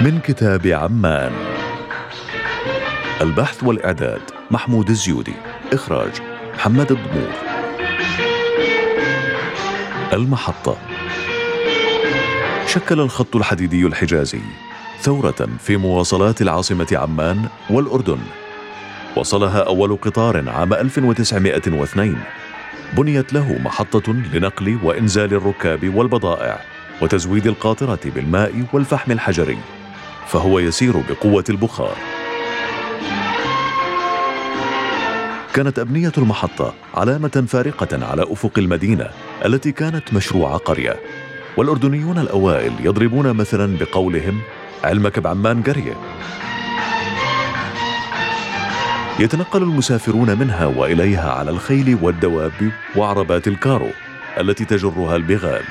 من كتاب عمان. البحث والإعداد محمود الزيودي. إخراج محمد الضمور المحطة. شكل الخط الحديدي الحجازي. ثورة في مواصلات العاصمة عمان والأردن. وصلها أول قطار عام 1902 بنيت له محطة لنقل وإنزال الركاب والبضائع وتزويد القاطرة بالماء والفحم الحجري. فهو يسير بقوة البخار. كانت أبنية المحطة علامة فارقة على أفق المدينة التي كانت مشروع قرية. والأردنيون الأوائل يضربون مثلا بقولهم علمك بعمان قرية. يتنقل المسافرون منها وإليها على الخيل والدواب وعربات الكارو التي تجرها البغال.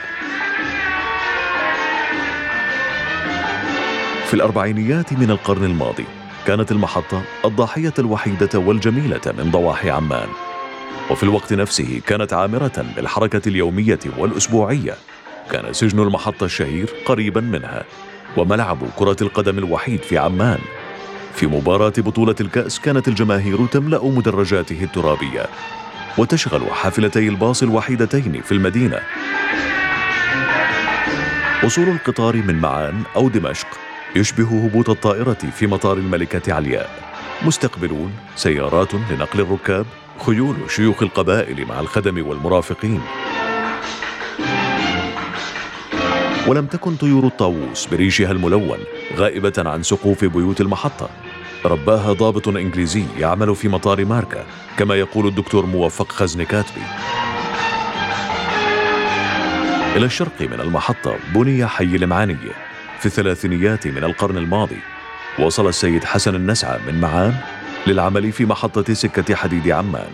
في الأربعينيات من القرن الماضي كانت المحطة الضاحية الوحيدة والجميلة من ضواحي عمان. وفي الوقت نفسه كانت عامرة بالحركة اليومية والأسبوعية. كان سجن المحطة الشهير قريبا منها وملعب كرة القدم الوحيد في عمان. في مباراة بطولة الكأس كانت الجماهير تملأ مدرجاته الترابية وتشغل حافلتي الباص الوحيدتين في المدينة. وصول القطار من معان أو دمشق يشبه هبوط الطائرة في مطار الملكة علياء. مستقبلون سيارات لنقل الركاب خيول شيوخ القبائل مع الخدم والمرافقين. ولم تكن طيور الطاووس بريشها الملون غائبة عن سقوف بيوت المحطة. رباها ضابط إنجليزي يعمل في مطار ماركا كما يقول الدكتور موفق خزن كاتبي. إلى الشرق من المحطة بني حي المعانية في الثلاثينيات من القرن الماضي. وصل السيد حسن النسعى من معان للعمل في محطة سكة حديد عمان.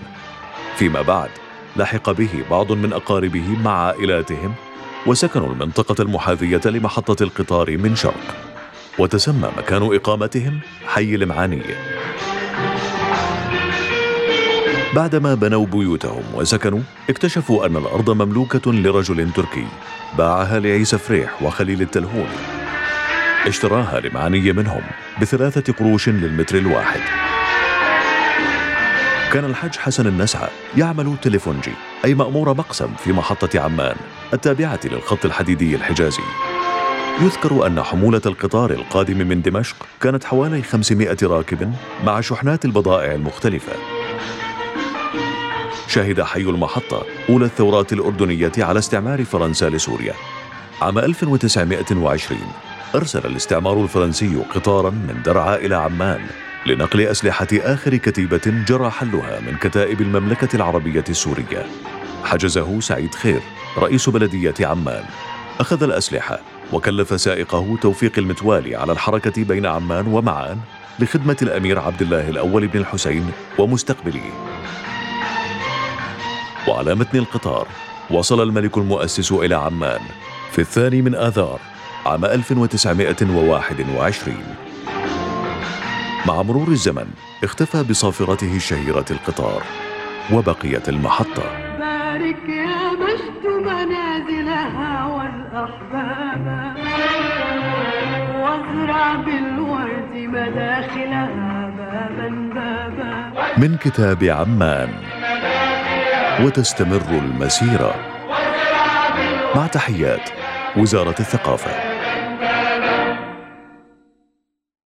فيما بعد لحق به بعض من أقاربه مع عائلاتهم وسكنوا المنطقة المحاذية لمحطة القطار من شرق. وتسمى مكان إقامتهم حي المعانية بعدما بنوا بيوتهم وسكنوا اكتشفوا أن الأرض مملوكة لرجل تركي باعها لعيسى فريح وخليل التلهوني. اشتراها لمعانية منهم بثلاثة قروش للمتر الواحد. كان الحاج حسن النسعى يعمل تليفونجي أي مأمور مقسم في محطة عمان التابعة للخط الحديدي الحجازي. يذكر أن حمولة القطار القادم من دمشق كانت حوالي 500 راكب مع شحنات البضائع المختلفة. شهد حي المحطة أولى الثورات الأردنية على استعمار فرنسا لسوريا. عام 1920 أرسل الاستعمار الفرنسي قطارا من درعا إلى عمان لنقل أسلحة آخر كتيبة جرى حلها من كتائب المملكة العربية السورية. حجزه سعيد خير رئيس بلدية عمان. أخذ الأسلحة وكلف سائقه توفيق المتوالي على الحركة بين عمان ومعان لخدمة الأمير عبد الله الأول بن الحسين ومستقبليه. وعلى متن القطار وصل الملك المؤسس إلى عمان في الثاني من آذار عام 1921 مع مرور الزمن اختفى بصافرته الشهيرة القطار وبقيت المحطة. بارك يا مجد منازلها والأحباب. وازرع بالورد مداخلها بابا بابا. من كتاب عمان. وتستمر المسيرة. مع تحيات وزارة الثقافة.